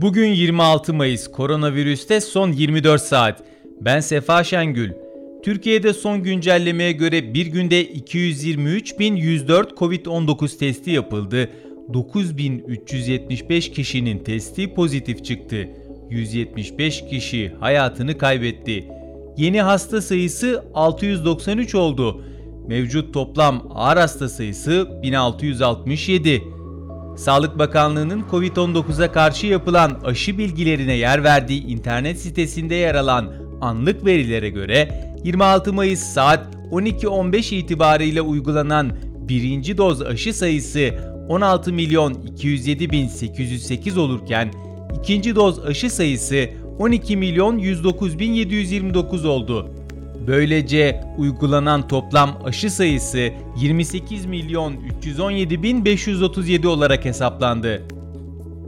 Bugün 26 Mayıs, koronavirüste son 24 saat. Ben Sefa Şengül. Türkiye'de son güncellemeye göre bir günde 223.104 COVID-19 testi yapıldı. 9.375 kişinin testi pozitif çıktı. 175 kişi hayatını kaybetti. Yeni hasta sayısı 693 oldu. Mevcut toplam ağır hasta sayısı 1667. Sağlık Bakanlığı'nın COVID-19'a karşı yapılan aşı bilgilerine yer verdiği internet sitesinde yer alan anlık verilere göre 26 Mayıs saat 12.15 itibariyle uygulanan birinci doz aşı sayısı 16 milyon 207 bin 808 olurken ikinci doz aşı sayısı 12 milyon 109 bin 729 oldu. Böylece uygulanan toplam aşı sayısı 28 milyon 317 bin 537 olarak hesaplandı.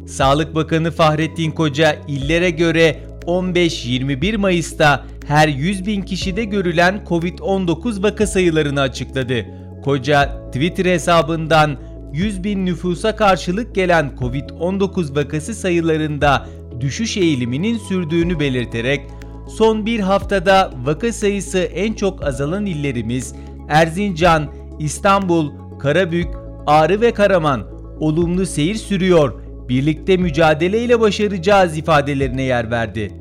Sağlık Bakanı Fahrettin Koca illere göre 15-21 Mayıs'ta her 100 bin kişide görülen COVID-19 vaka sayılarını açıkladı. Koca Twitter hesabından 100 bin nüfusa karşılık gelen COVID-19 vakası sayılarında düşüş eğiliminin sürdüğünü belirterek son bir haftada vaka sayısı en çok azalan illerimiz Erzincan, İstanbul, Karabük, Ağrı ve Karaman olumlu seyir sürüyor, birlikte mücadeleyle başaracağız ifadelerine yer verdi.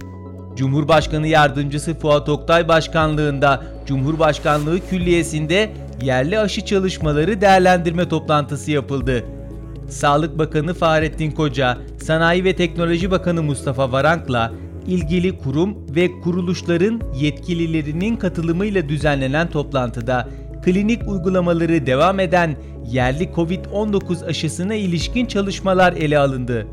Cumhurbaşkanı Yardımcısı Fuat Oktay Başkanlığında Cumhurbaşkanlığı Külliyesi'nde yerli aşı çalışmaları değerlendirme toplantısı yapıldı. Sağlık Bakanı Fahrettin Koca, Sanayi ve Teknoloji Bakanı Mustafa Varank'la ilgili kurum ve kuruluşların yetkililerinin katılımıyla düzenlenen toplantıda klinik uygulamaları devam eden yerli COVID-19 aşısına ilişkin çalışmalar ele alındı.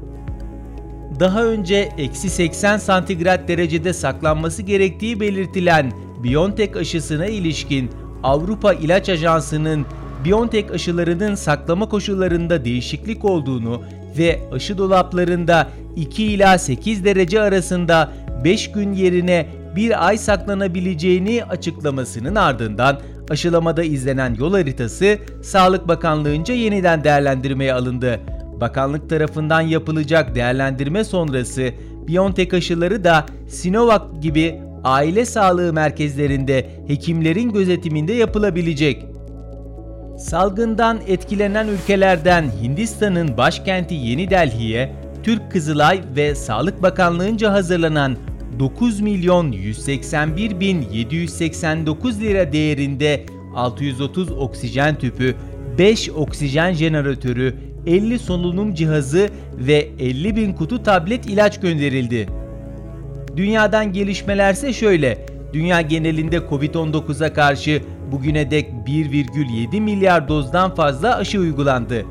Daha önce eksi 80 santigrat derecede saklanması gerektiği belirtilen BioNTech aşısına ilişkin Avrupa İlaç Ajansı'nın BioNTech aşılarının saklama koşullarında değişiklik olduğunu ve aşı dolaplarında 2 ila 8 derece arasında 5 gün yerine bir ay saklanabileceğini açıklamasının ardından aşılamada izlenen yol haritası Sağlık Bakanlığı'nca yeniden değerlendirmeye alındı. Bakanlık tarafından yapılacak değerlendirme sonrası BioNTech aşıları da Sinovac gibi aile sağlığı merkezlerinde hekimlerin gözetiminde yapılabilecek. Salgından etkilenen ülkelerden Hindistan'ın başkenti Yeni Delhi'ye Türk Kızılay ve Sağlık Bakanlığı'nca hazırlanan 9 milyon 181 bin 789 lira değerinde 630 oksijen tüpü, 5 oksijen jeneratörü, 50 solunum cihazı ve 50 bin kutu tablet ilaç gönderildi. Dünyadan gelişmelerse şöyle. Dünya genelinde Covid-19'a karşı bugüne dek 1,7 milyar dozdan fazla aşı uygulandı.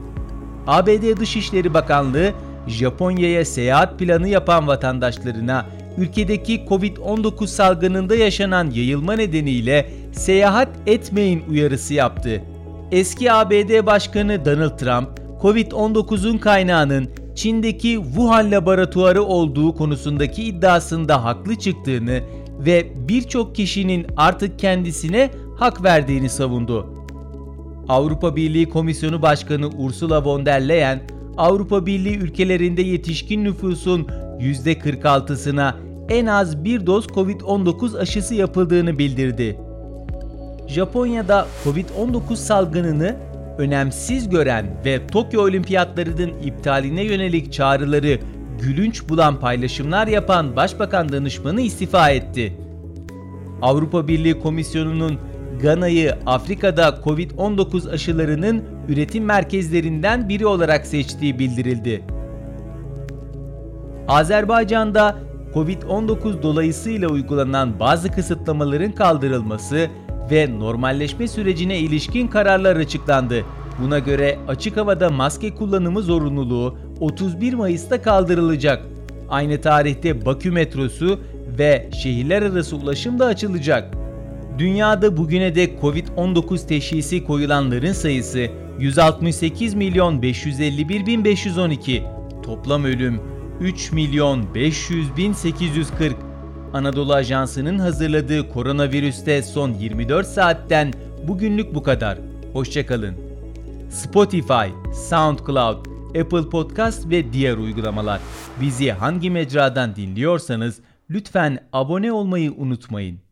ABD Dışişleri Bakanlığı, Japonya'ya seyahat planı yapan vatandaşlarına ülkedeki Covid-19 salgınında yaşanan yayılma nedeniyle seyahat etmeyin uyarısı yaptı. Eski ABD Başkanı Donald Trump, Covid-19'un kaynağının Çin'deki Wuhan laboratuvarı olduğu konusundaki iddiasında haklı çıktığını ve birçok kişinin artık kendisine hak verdiğini savundu. Avrupa Birliği Komisyonu Başkanı Ursula von der Leyen, Avrupa Birliği ülkelerinde yetişkin nüfusun %46'sına en az bir doz Covid-19 aşısı yapıldığını bildirdi. Japonya'da Covid-19 salgınını önemsiz gören ve Tokyo Olimpiyatlarının iptaline yönelik çağrıları gülünç bulan paylaşımlar yapan Başbakan Danışmanı istifa etti. Avrupa Birliği Komisyonu'nun Gana'yı Afrika'da Covid-19 aşılarının üretim merkezlerinden biri olarak seçtiği bildirildi. Azerbaycan'da Covid-19 dolayısıyla uygulanan bazı kısıtlamaların kaldırılması ve normalleşme sürecine ilişkin kararlar açıklandı. Buna göre açık havada maske kullanımı zorunluluğu 31 Mayıs'ta kaldırılacak. Aynı tarihte Bakü metrosu ve şehirler arası ulaşım da açılacak. Dünyada bugüne dek Covid-19 teşhisi koyulanların sayısı 168 milyon 551 bin 512. Toplam ölüm 3 milyon 500 bin 840. Anadolu Ajansı'nın hazırladığı koronavirüste son 24 saatten bugünlük bu kadar. Hoşçakalın. Spotify, SoundCloud, Apple Podcast ve diğer uygulamalar. Bizi hangi mecradan dinliyorsanız lütfen abone olmayı unutmayın.